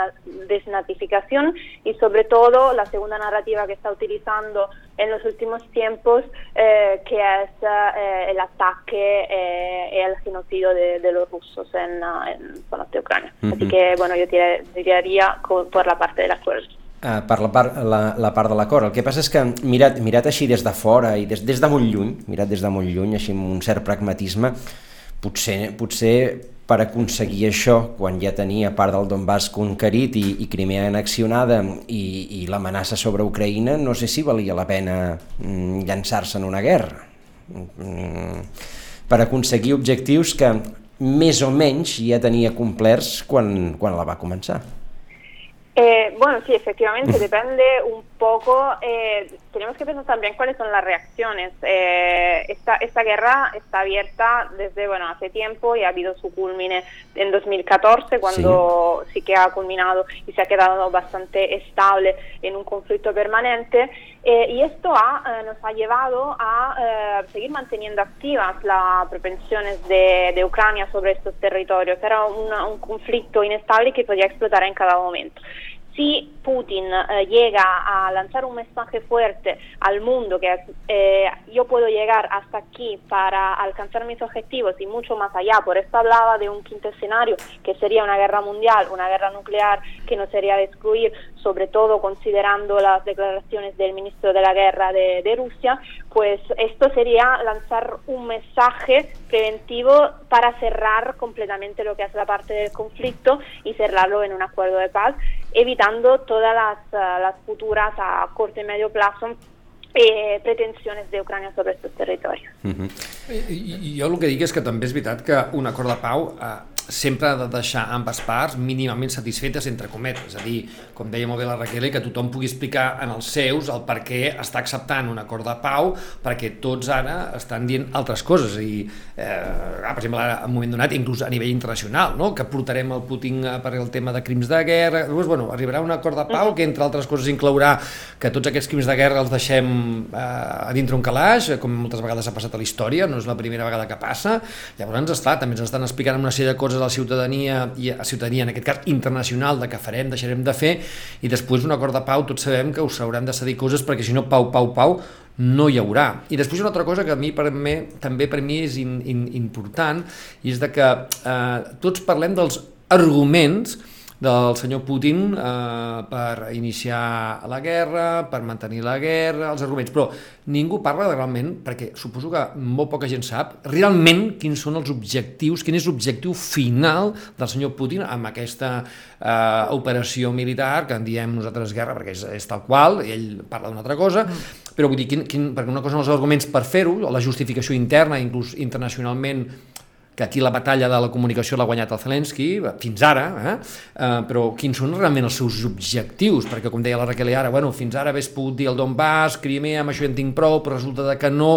desnatificación y sobre todo la segunda narrativa que está utilizando en los últimos tiempos, eh, que es eh, el ataque eh, y el genocidio de, de, los rusos en, en zonas de Ucrania. Uh -huh. Así que, bueno, yo tiraría por la parte del acuerdo. Uh, per la part, la, la part de l'acord. El que passa és que mirat, mirat així des de fora i des, des de molt lluny, mirat des de molt lluny, així amb un cert pragmatisme, potser, potser per aconseguir això, quan ja tenia part del Donbass conquerit i, i Crimea anaccionada i, i l'amenaça sobre Ucraïna, no sé si valia la pena mm, llançar-se en una guerra. Mm, per aconseguir objectius que més o menys ja tenia complerts quan, quan la va començar. Eh, bueno, sí, efectivamente, depende un poco, eh, tenemos que pensar también cuáles son las reacciones. Eh, esta, esta guerra está abierta desde, bueno, hace tiempo y ha habido su culmine en 2014, cuando sí, sí que ha culminado y se ha quedado bastante estable en un conflicto permanente. Eh, y esto ha, eh, nos ha llevado a eh, seguir manteniendo activas las propensiones de, Ucrania sobre estos territorios. Era un conflicto inestable que podía explotar en cada momento si Putin eh, llega a lanzar un mensaje fuerte al mundo que eh, yo puedo llegar hasta aquí para alcanzar mis objetivos y mucho más allá, por esto hablaba de un quinto escenario que sería una guerra mundial, una guerra nuclear que no sería de excluir, sobre todo considerando las declaraciones del ministro de la guerra de, de Rusia, pues esto sería lanzar un mensaje preventivo para cerrar completamente lo que es la parte del conflicto y cerrarlo en un acuerdo de paz, evitando todas las, uh, las futuras a corto y medio plazo eh, pretensiones de Ucrania sobre estos territorios. Uh -huh. Jo el que dic és que també és veritat que un acord de pau eh, sempre ha de deixar ambes parts mínimament satisfetes, entre cometes. És a dir, com deia molt bé la Raquel, que tothom pugui explicar en els seus el per què està acceptant un acord de pau, perquè tots ara estan dient altres coses. I, eh, per exemple, ara, en un moment donat, inclús a nivell internacional, no? que portarem el Putin per el tema de crims de guerra. Llavors, bueno, arribarà un acord de pau que, entre altres coses, inclourà que tots aquests crims de guerra els deixem eh, a dintre un calaix, com moltes vegades ha passat a la història, no és la primera vegada que passa. Llavors, esclar, també ens estan explicant una sèrie de coses a la ciutadania, i a ciutadania en aquest cas internacional, de que farem, deixarem de fer, i després un acord de pau, tots sabem que us hauran de cedir coses perquè si no, pau, pau, pau, no hi haurà. I després una altra cosa que a mi, per mi també per mi és in, in, important, i és de que eh, tots parlem dels arguments del senyor Putin eh, per iniciar la guerra, per mantenir la guerra, els arguments, però ningú parla de realment, perquè suposo que molt poca gent sap, realment quins són els objectius, quin és l'objectiu final del senyor Putin amb aquesta eh, operació militar, que en diem nosaltres guerra perquè és, és tal qual, i ell parla d'una altra cosa, mm. però vull dir, quin, quin, perquè una cosa són els arguments per fer-ho, la justificació interna, inclús internacionalment, que aquí la batalla de la comunicació l'ha guanyat el Zelensky, fins ara, eh? eh? però quins són realment els seus objectius? Perquè, com deia la Raquel ara, bueno, fins ara hagués pogut dir el Donbass, Crimea, amb això en tinc prou, però resulta que no,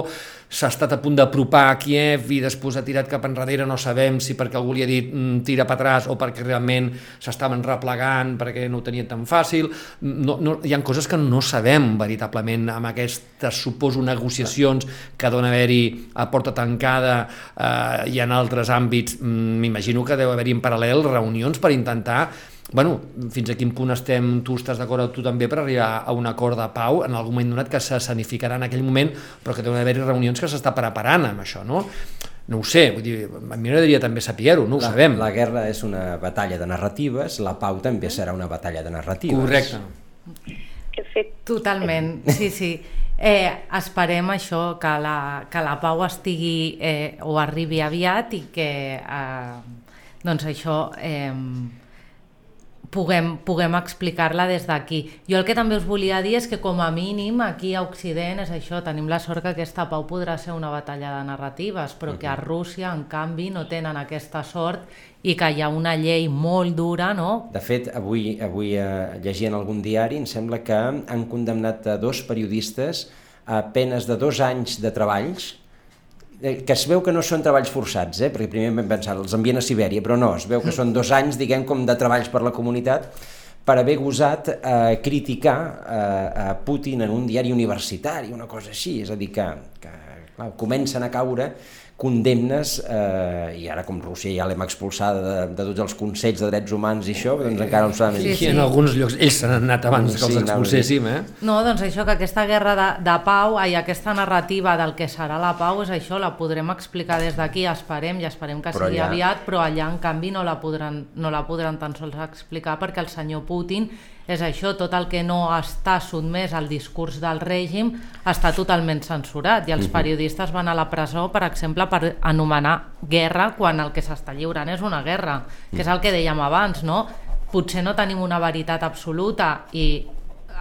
s'ha estat a punt d'apropar a Kiev i després ha tirat cap enrere, no sabem si perquè algú li ha dit mm, tira per atràs o perquè realment s'estaven replegant perquè no ho tenien tan fàcil. No, no, hi ha coses que no sabem veritablement amb aquestes, suposo, negociacions que dona haver-hi a porta tancada eh, i en altres àmbits, mm, m'imagino que deu haver-hi en paral·lel reunions per intentar bueno, fins a quin punt estem, tu estàs d'acord tu també per arribar a un acord de pau en algun moment donat que s'escenificarà en aquell moment però que deuen haver-hi reunions que s'està preparant amb això, no? No ho sé, vull dir, a mi m'agradaria també saber-ho, no ho la, sabem. La guerra és una batalla de narratives, la pau també serà una batalla de narratives. Correcte. Totalment, sí, sí. Eh, esperem això, que la, que la pau estigui eh, o arribi aviat i que eh, doncs això eh, puguem, puguem explicar-la des d'aquí. Jo el que també us volia dir és que com a mínim aquí a Occident és això, tenim la sort que aquesta pau podrà ser una batalla de narratives, però que a Rússia, en canvi, no tenen aquesta sort i que hi ha una llei molt dura, no? De fet, avui, avui eh, llegint algun diari, em sembla que han condemnat a dos periodistes a penes de dos anys de treballs que es veu que no són treballs forçats, eh? perquè primer vam pensar, els envien a Sibèria, però no, es veu que són dos anys, diguem, com de treballs per la comunitat, per haver gosat eh, criticar eh, a Putin en un diari universitari, una cosa així, és a dir, que, que clar, comencen a caure condemnes, eh, i ara com Rússia ja l'hem expulsada de, de tots els consells de drets humans i això, doncs encara no sabem. Sí, sí. En alguns llocs ells s'han anat abans que els expulséssim, eh? No, doncs això, que aquesta guerra de, de pau i aquesta narrativa del que serà la pau és això, la podrem explicar des d'aquí, esperem, i esperem que però sigui allà... aviat, però allà en canvi no la, podran, no la podran tan sols explicar perquè el senyor Putin és això, tot el que no està sotmès al discurs del règim està totalment censurat i els mhm. periodistes van a la presó, per exemple, per anomenar guerra quan el que s'està lliurant és una guerra, que és el que dèiem abans, no? Potser no tenim una veritat absoluta i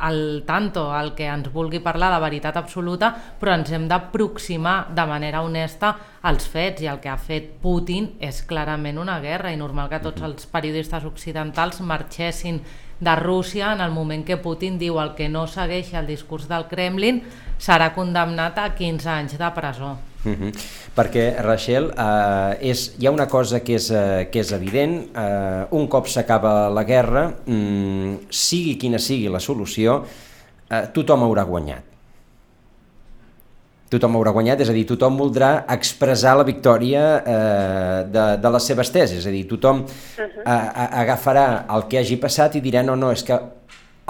al tanto, el que ens vulgui parlar de veritat absoluta, però ens hem d'aproximar de manera honesta als fets i el que ha fet Putin és clarament una guerra i normal que tots mhm. els periodistes occidentals marxessin de Rússia en el moment que Putin diu el que no segueixi el discurs del Kremlin serà condemnat a 15 anys de presó. Uh mhm. -huh. Perquè, Rachel, eh, és, hi ha una cosa que és, eh, que és evident, eh, un cop s'acaba la guerra, mm, sigui quina sigui la solució, eh, tothom haurà guanyat tothom haurà guanyat, és a dir, tothom voldrà expressar la victòria eh, de, de les seves teses, és a dir, tothom uh -huh. a, a, agafarà el que hagi passat i dirà no, no, és que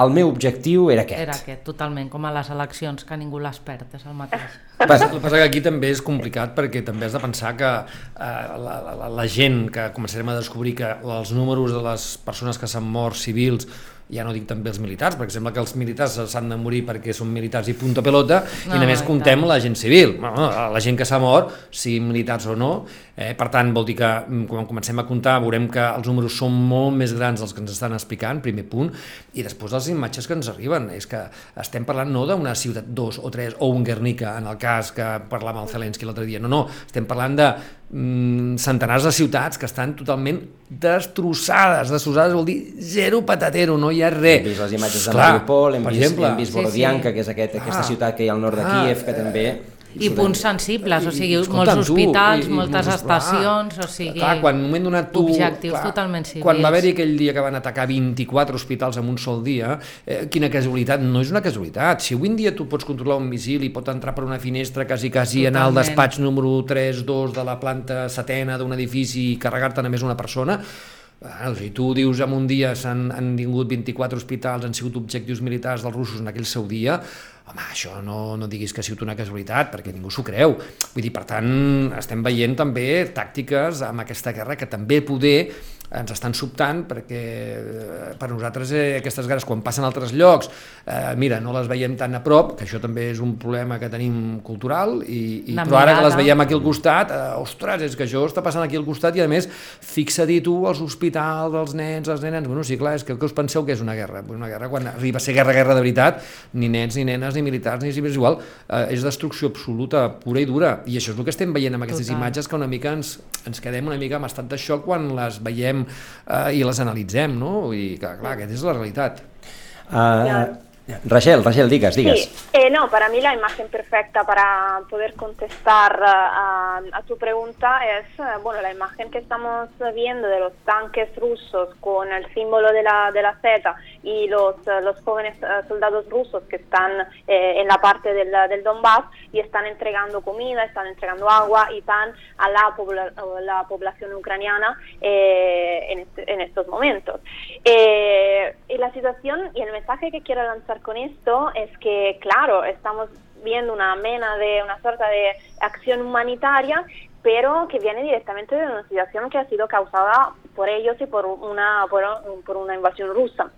el meu objectiu era aquest. Era aquest, totalment, com a les eleccions, que ningú les perd, és el mateix. [laughs] El que passa que aquí també és complicat perquè també has de pensar que eh, la, la, la gent que començarem a descobrir que els números de les persones que s'han mort civils ja no dic també els militars, perquè sembla que els militars s'han de morir perquè són militars i punta pelota, no, i només comptem la gent civil, la gent que s'ha mort, sigui militars o no, eh, per tant vol dir que mm, quan comencem a comptar veurem que els números són molt més grans dels que ens estan explicant, primer punt, i després les imatges que ens arriben, és que estem parlant no d'una ciutat, dos o tres, o un Guernica, en el cas que parlàvem el Zelensky l'altre dia, no, no, estem parlant de centenars de ciutats que estan totalment destrossades, destrossades vol dir zero patatero, no hi ha res. Hem vist les imatges de Mariupol, hem, vist, exemple, hem vist Borodianka, sí, sí. que és aquest, aquesta ah, ciutat que hi ha al nord de Kíev, que també i punts sensibles, o sigui, molts hospitals, tu, i, moltes i, estacions, clar, o sigui... Clar, quan un moment donat tu... Objectius clar, totalment civils. Quan va haver-hi aquell dia que van atacar 24 hospitals en un sol dia, eh, quina casualitat? No és una casualitat. Si avui en dia tu pots controlar un missil i pot entrar per una finestra quasi, quasi totalment. anar al despatx número 3, 2 de la planta setena d'un edifici i carregar-te només una persona, Bueno, si tu dius en un dia s'han han tingut 24 hospitals, han sigut objectius militars dels russos en aquell seu dia, home, això no, no diguis que ha sigut una casualitat, perquè ningú s'ho creu. Vull dir, per tant, estem veient també tàctiques amb aquesta guerra que també poder ens estan sobtant perquè eh, per nosaltres eh, aquestes guerres quan passen a altres llocs eh, mira, no les veiem tan a prop que això també és un problema que tenim cultural i, i però ara que les veiem aquí al costat eh, ostres, és que això està passant aquí al costat i a més fixa-t'hi tu els hospitals, els nens, els nenes bueno, sí, clar, és que què us penseu que és una guerra? Una guerra quan arriba a ser guerra, guerra de veritat ni nens, ni nenes, ni militars, ni civils igual eh, és destrucció absoluta, pura i dura i això és el que estem veient amb aquestes Total. imatges que una mica ens, ens quedem una mica amb estat de xoc quan les veiem eh, i les analitzem, no? I que, clar, aquesta és la realitat. Uh, Rachel, Rachel, digues. Sí, eh, no, para mí la imagen perfecta para poder contestar uh, a tu pregunta es, uh, bueno, la imagen que estamos viendo de los tanques rusos con el símbolo de la, de la Z y los, uh, los jóvenes soldados rusos que están eh, en la parte del, del, Donbass y están entregando comida, están entregando agua y pan a la, pobla la población ucraniana eh, en, este, en, estos momentos. Eh, y la situación y el mensaje que quiero lanzar con esto es que, claro, estamos viendo una mena de una suerte de acción humanitaria, pero que viene directamente de una situación que ha sido causada por ellos y por una, por, una invasión rusa.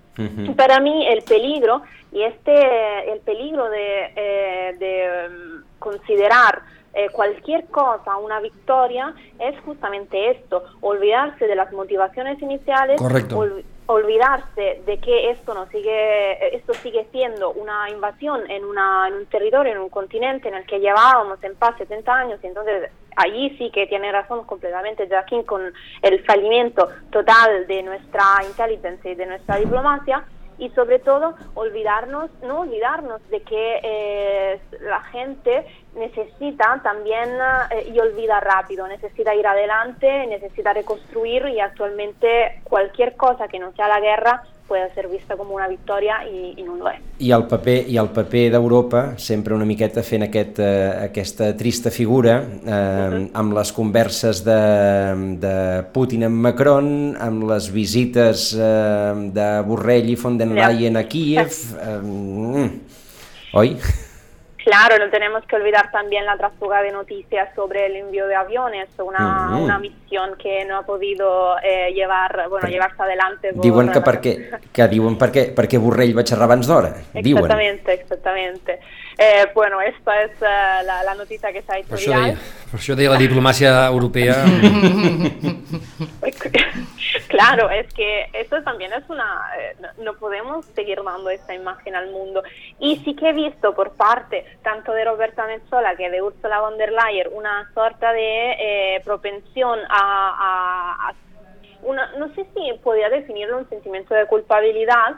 Para mí el peligro, y este, el peligro de, eh, de um, considerar eh, cualquier cosa una victoria es justamente esto, olvidarse de las motivaciones iniciales, Correcto olvidarse de que esto no sigue esto sigue siendo una invasión en una en un territorio en un continente en el que llevábamos en paz 70 años y entonces allí sí que tiene razón completamente Joaquín con el fallimiento total de nuestra inteligencia y de nuestra diplomacia y sobre todo olvidarnos, no olvidarnos de que eh, la gente necesita también eh, y olvida rápido, necesita ir adelante, necesita reconstruir y actualmente cualquier cosa que no sea la guerra puede ser vista com una victòria i, i no ho és. I el paper, i el paper d'Europa, sempre una miqueta fent aquest, eh, aquesta trista figura, eh, uh -huh. amb les converses de, de Putin amb Macron, amb les visites eh, de Borrell i von den Leyen a Kiev... [laughs] Eh, mm, oi? Claro, no tenemos que olvidar también la trasfuga de noticias sobre el envío de aviones, una, mm -hmm. una misión que no ha podido eh, llevar, bueno, llevarse adelante. Por... Diuen que perquè, [laughs] que diuen perquè, perquè Borrell va xerrar abans d'hora. Exactamente, exactamente. Eh, bueno, esta es uh, la, la noticia que s'ha hecho per això deia, per això deia la diplomàcia europea. [laughs] claro, es que esto también es una... Eh, no podemos seguir dando esta imagen al mundo. Y sí que he visto por parte tanto de Roberta Mezzola que de Ursula von der Leyen una sorta de eh, propensión a, a, a una, no sé si podría definirlo un sentimiento de culpabilidad,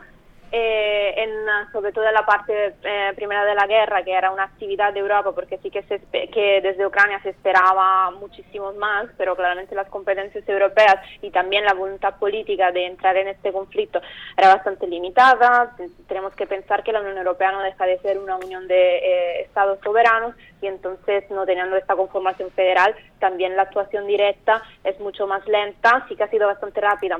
eh, en, sobre todo en la parte eh, primera de la guerra, que era una actividad de Europa, porque sí que, se, que desde Ucrania se esperaba muchísimo más, pero claramente las competencias europeas y también la voluntad política de entrar en este conflicto era bastante limitada. Tenemos que pensar que la Unión Europea no deja de ser una unión de eh, estados soberanos y entonces no teniendo esta conformación federal, también la actuación directa es mucho más lenta, sí que ha sido bastante rápida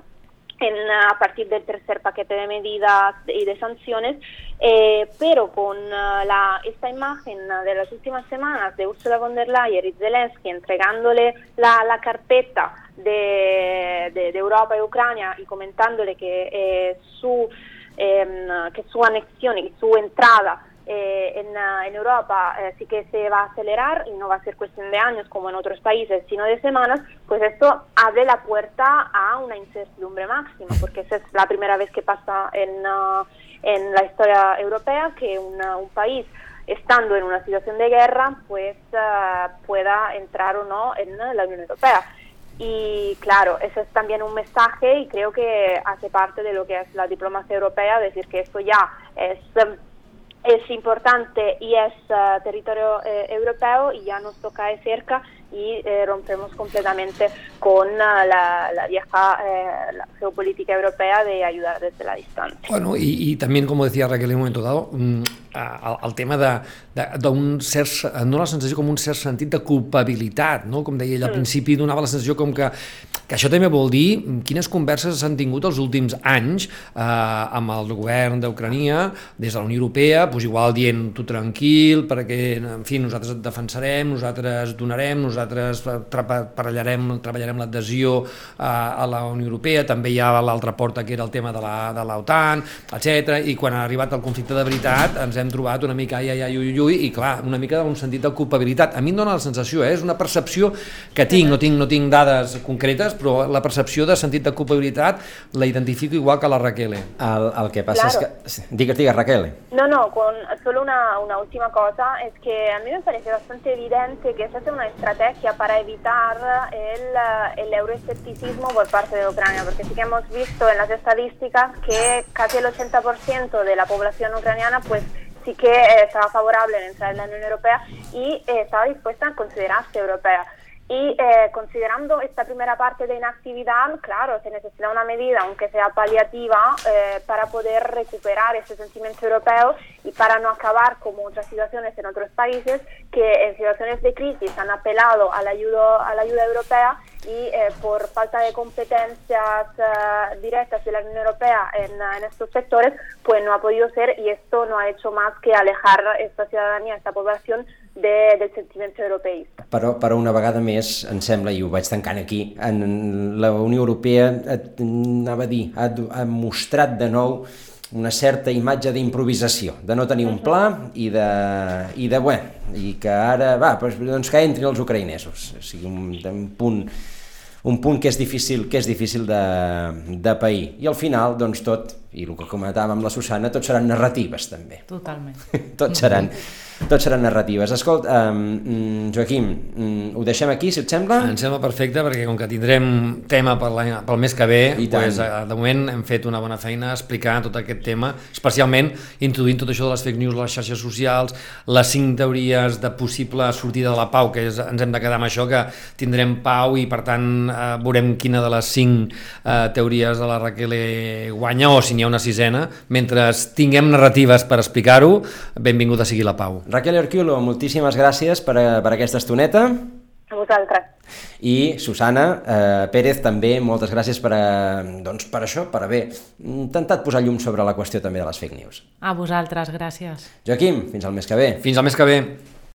en, a partir del tercer paquete de medidas y de sanciones, eh, pero con uh, la, esta imagen de las últimas semanas de Ursula von der Leyen y Zelensky entregándole la, carpeta de, Europa y Ucrania y comentándole que, eh, su, eh, que su anexión y su entrada eh, en, ah, en, Europa eh, sí que se va a acelerar y no va a ser cuestión de años como en otros países, sino de semanas, pues esto abre la puerta a una incertidumbre máxima, porque esa es la primera vez que pasa en, uh, en la historia europea que una, un país estando en una situación de guerra, pues uh, pueda entrar o no en la Unión Europea. Y claro, eso es también un mensaje y creo que hace parte de lo que es la diplomacia europea, decir que esto ya es es importante y es uh, territorio eh, europeo y ya nos toca de cerca y eh, rompemos completamente con uh, la, la, vieja eh, la geopolítica europea de ayudar desde la distancia. Bueno, y, y, también, como decía Raquel en un momento dado, el, el tema d'un cert, no la sensació com un cert sentit de culpabilitat, no? com deia ell al mm. principi, donava la sensació com que, que això també vol dir quines converses s'han tingut els últims anys eh, amb el govern d'Ucrania, des de la Unió Europea, doncs igual dient tu tranquil, perquè, en fi, nosaltres et defensarem, nosaltres donarem, nosaltres treballarem, treballarem l'adhesió a, a la Unió Europea, també hi ha l'altra porta que era el tema de l'OTAN, etc. i quan ha arribat el conflicte de veritat ens hem trobat una mica ai, ai, ai, ui, ui, i clar, una mica d'un sentit de culpabilitat. A mi em dóna la sensació, eh? és una percepció que tinc, no tinc, no tinc dades concretes, però la percepció de sentit de culpabilitat la identifico igual que la Raquel. El, el que passa claro. és que... Digues, digues, Raquel. No, no, con solo una, una última cosa, es que a mí me parece bastante evidente que esa es una estrategia para evitar el, el euroescepticismo por parte de Ucrania, porque sí que hemos visto en las estadísticas que casi el 80% de la población ucraniana pues sí que eh, estaba favorable en entrar en la Unión Europea y eh, estaba dispuesta a considerarse europea. Y eh, considerando esta primera parte de inactividad, claro, se necesita una medida, aunque sea paliativa, eh, para poder recuperar ese sentimiento europeo y para no acabar como otras situaciones en otros países que en situaciones de crisis han apelado a la ayuda, a la ayuda europea y eh, por falta de competencias uh, directas de la Unión Europea en, en, estos sectores, pues no ha podido ser y esto no ha hecho más que alejar esta ciudadanía, esta población de, del sentiment europeista. Però, però una vegada més, em sembla, i ho vaig tancant aquí, en la Unió Europea, anava a dir, ha, ha mostrat de nou una certa imatge d'improvisació, de no tenir un pla i de, i de, bueno, i que ara, va, doncs que entrin els ucraïnesos. O sigui, un, un punt un punt que és difícil, que és difícil de, de pair. I al final, doncs tot, i el que comentàvem amb la Susana, tot seran narratives també. Totalment. [laughs] tot seran tot seran narratives. Escolta, um, Joaquim, um, ho deixem aquí, si et sembla? Em sembla perfecte, perquè com que tindrem tema per pel mes que ve, pues, eh, de moment hem fet una bona feina explicant tot aquest tema, especialment introduint tot això de les fake news, les xarxes socials, les cinc teories de possible sortida de la pau, que és, ens hem de quedar amb això, que tindrem pau i per tant eh, veurem quina de les cinc eh, teories de la Raquel guanya o si n'hi ha una sisena. Mentre tinguem narratives per explicar-ho, benvinguda sigui la pau. Raquel Herculo, moltíssimes gràcies per, a, per aquesta estoneta. A vosaltres. I Susana eh, Pérez també, moltes gràcies per, a, doncs, per això, per haver intentat posar llum sobre la qüestió també de les fake news. A vosaltres, gràcies. Joaquim, fins al mes que ve. Fins al mes que ve.